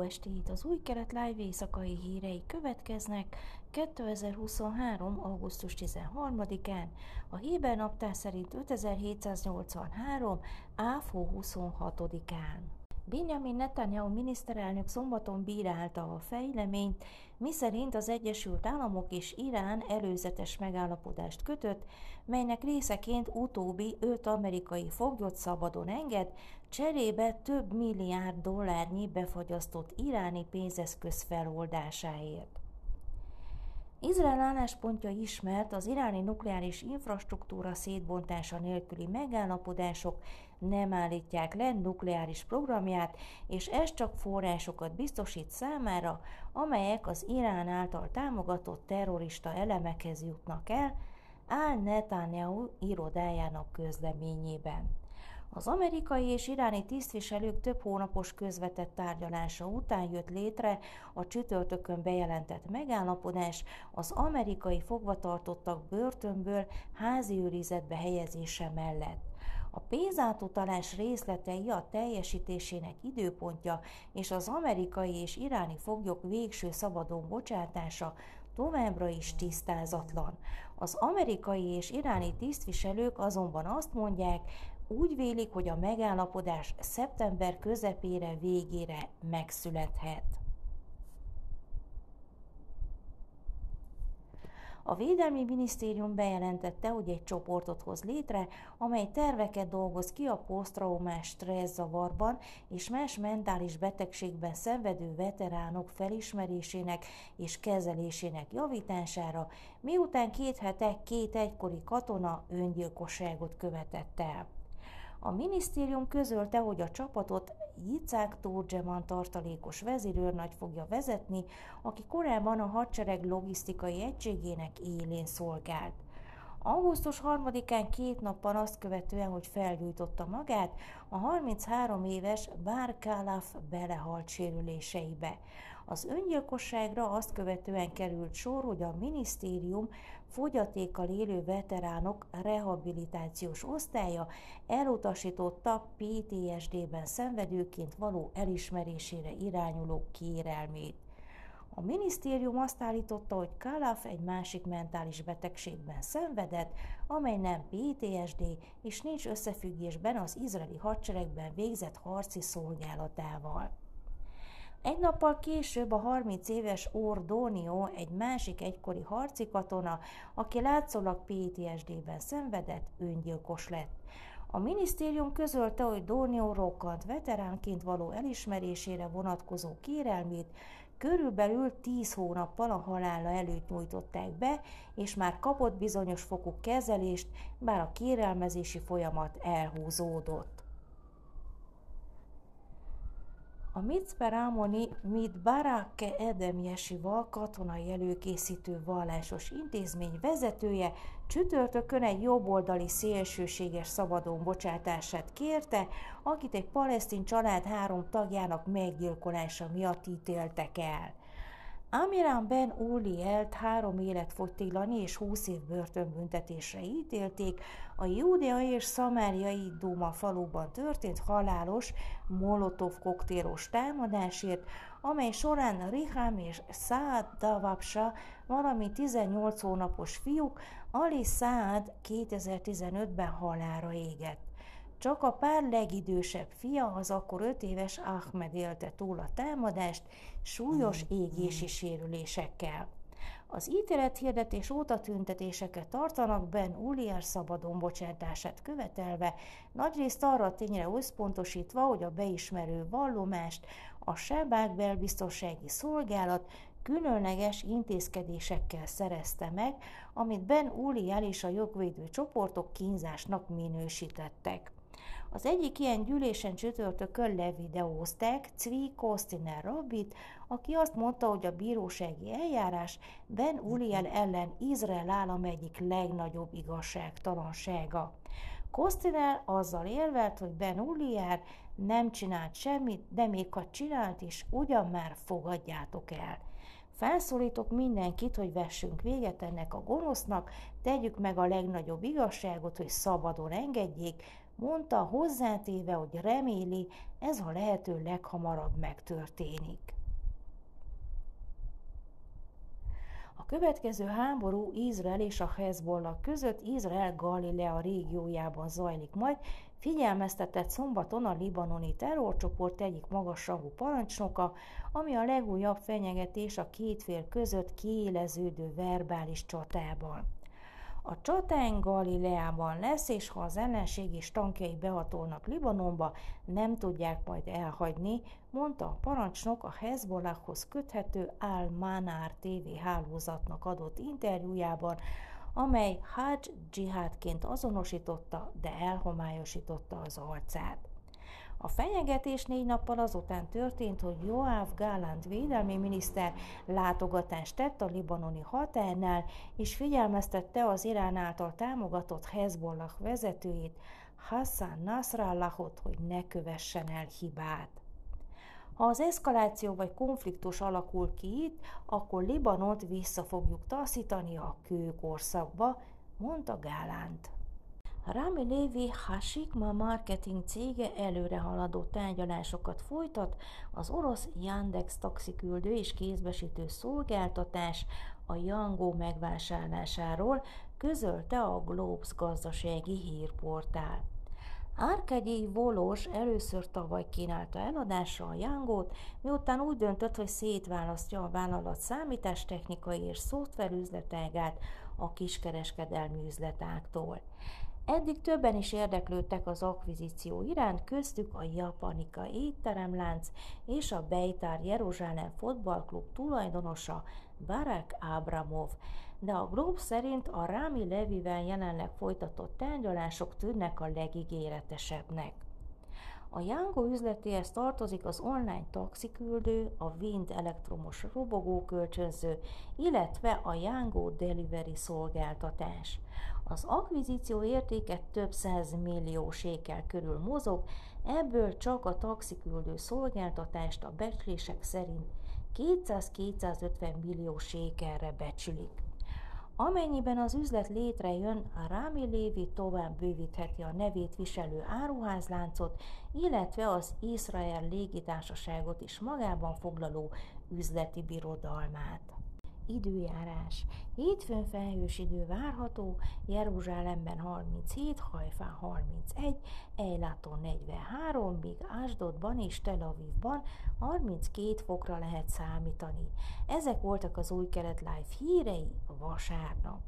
Jó estét! Az új kelet live éjszakai hírei következnek 2023. augusztus 13-án, a Héber naptár szerint 5783. áfó 26-án. Benjamin Netanyahu miniszterelnök szombaton bírálta a fejleményt, miszerint az Egyesült Államok és Irán előzetes megállapodást kötött, melynek részeként utóbbi öt amerikai foglyot szabadon enged, cserébe több milliárd dollárnyi befagyasztott iráni pénzeszköz feloldásáért. Izrael álláspontja ismert, az iráni nukleáris infrastruktúra szétbontása nélküli megállapodások nem állítják le nukleáris programját, és ez csak forrásokat biztosít számára, amelyek az Irán által támogatott terrorista elemekhez jutnak el, áll Netanyahu irodájának közleményében. Az amerikai és iráni tisztviselők több hónapos közvetett tárgyalása után jött létre a csütörtökön bejelentett megállapodás az amerikai fogvatartottak börtönből házi őrizetbe helyezése mellett. A pénzátutalás részletei a teljesítésének időpontja és az amerikai és iráni foglyok végső szabadon bocsátása továbbra is tisztázatlan. Az amerikai és iráni tisztviselők azonban azt mondják, úgy vélik, hogy a megállapodás szeptember közepére, végére megszülethet. A Védelmi Minisztérium bejelentette, hogy egy csoportot hoz létre, amely terveket dolgoz ki a posztraumás stresszzavarban és más mentális betegségben szenvedő veteránok felismerésének és kezelésének javítására, miután két hete két egykori katona öngyilkosságot követett el. A minisztérium közölte, hogy a csapatot Jicák Tórzseman tartalékos vezérőrnagy fogja vezetni, aki korábban a hadsereg logisztikai egységének élén szolgált. Augusztus 3-án két nappal azt követően, hogy felgyújtotta magát, a 33 éves Bár Kálaf belehalt sérüléseibe. Az öngyilkosságra azt követően került sor, hogy a minisztérium fogyatékkal élő veteránok rehabilitációs osztálya elutasította PTSD-ben szenvedőként való elismerésére irányuló kérelmét. A minisztérium azt állította, hogy Kalaf egy másik mentális betegségben szenvedett, amely nem PTSD és nincs összefüggésben az izraeli hadseregben végzett harci szolgálatával. Egy nappal később a 30 éves Ordónió, egy másik egykori harci katona, aki látszólag PTSD-ben szenvedett, öngyilkos lett. A minisztérium közölte, hogy Dónió rokkant veteránként való elismerésére vonatkozó kérelmét körülbelül 10 hónappal a halála előtt nyújtották be, és már kapott bizonyos fokú kezelést, bár a kérelmezési folyamat elhúzódott. A Mitzpe Rámoni Mit Barake Edemjesival katonai előkészítő vallásos intézmény vezetője csütörtökön egy jobboldali szélsőséges szabadon bocsátását kérte, akit egy palesztin család három tagjának meggyilkolása miatt ítéltek el. Amiran Ben Ulielt három életfogytiglani és 20 év börtönbüntetésre ítélték a Júdea és Szamáriai Duma faluban történt halálos molotov koktélos támadásért, amely során Riham és Saad Davapsa, valami 18 hónapos fiúk, Ali Saad 2015-ben halára égett. Csak a pár legidősebb fia, az akkor öt éves Ahmed élte túl a támadást, súlyos égési sérülésekkel. Az hirdetés óta tüntetéseket tartanak Ben Ulier szabadon bocsátását követelve, nagyrészt arra a tényre összpontosítva, hogy a beismerő vallomást a Sebák belbiztonsági szolgálat különleges intézkedésekkel szerezte meg, amit Ben Uliel és a jogvédő csoportok kínzásnak minősítettek. Az egyik ilyen gyűlésen csütörtökön levideózták Cvi Kostiner rabbit, aki azt mondta, hogy a bírósági eljárás Ben Uliel ellen Izrael állam egyik legnagyobb igazságtalansága. Kostiner azzal érvelt, hogy Ben Uliel nem csinált semmit, de még ha csinált is, ugyan már fogadjátok el. Felszólítok mindenkit, hogy vessünk véget ennek a gonosznak, tegyük meg a legnagyobb igazságot, hogy szabadon engedjék, mondta hozzátéve, hogy reméli, ez a lehető leghamarabb megtörténik. A következő háború Izrael és a Hezbollah között Izrael Galilea régiójában zajlik majd, figyelmeztetett szombaton a libanoni terrorcsoport egyik magasrangú parancsnoka, ami a legújabb fenyegetés a két fél között kiéleződő verbális csatában. A csatánk Galileában lesz, és ha az ellenség és tankjai behatolnak Libanonba, nem tudják majd elhagyni, mondta a parancsnok a Hezbollahhoz köthető Al-Manar TV hálózatnak adott interjújában, amely Hajj dzsihádként azonosította, de elhomályosította az arcát. A fenyegetés négy nappal azután történt, hogy Joáv Gálánt védelmi miniszter látogatást tett a libanoni határnál, és figyelmeztette az Irán által támogatott Hezbollah vezetőjét, Hassan Nasrallahot, hogy ne kövessen el hibát. Ha az eszkaláció vagy konfliktus alakul ki itt, akkor Libanont vissza fogjuk taszítani a kőkorszakba, mondta Gálánt. Rami Lévi Hasikma marketing cége előre haladó tárgyalásokat folytat az orosz Yandex taxiküldő és kézbesítő szolgáltatás a Yango megvásárlásáról, közölte a Globes gazdasági hírportál. Árkegyi Volós először tavaly kínálta eladásra a Yangot, miután úgy döntött, hogy szétválasztja a vállalat számítástechnikai és szoftverüzletágát a kiskereskedelmi üzletáktól. Eddig többen is érdeklődtek az akvizíció iránt, köztük a Japanika étteremlánc és a Beitar Jeruzsálem fotballklub tulajdonosa Barack Abramov, de a Globe szerint a Rámi Levivel jelenleg folytatott tárgyalások tűnnek a legígéretesebbnek. A Yango üzletéhez tartozik az online taxiküldő, a Wind elektromos robogókölcsönző, illetve a Yango Delivery szolgáltatás. Az akvizíció értéke több száz millió sékel körül mozog, ebből csak a taxiküldő szolgáltatást a becslések szerint 200-250 millió sékelre becsülik. Amennyiben az üzlet létrejön, a Rámi Lévi tovább bővítheti a nevét viselő áruházláncot, illetve az Izrael légitársaságot is magában foglaló üzleti birodalmát. Időjárás. Hétfőn felhős idő várható, Jeruzsálemben 37, Hajfán 31, Ejláton 43, míg Ásdodban és Tel Avivban 32 fokra lehet számítani. Ezek voltak az új kelet live hírei vasárnap.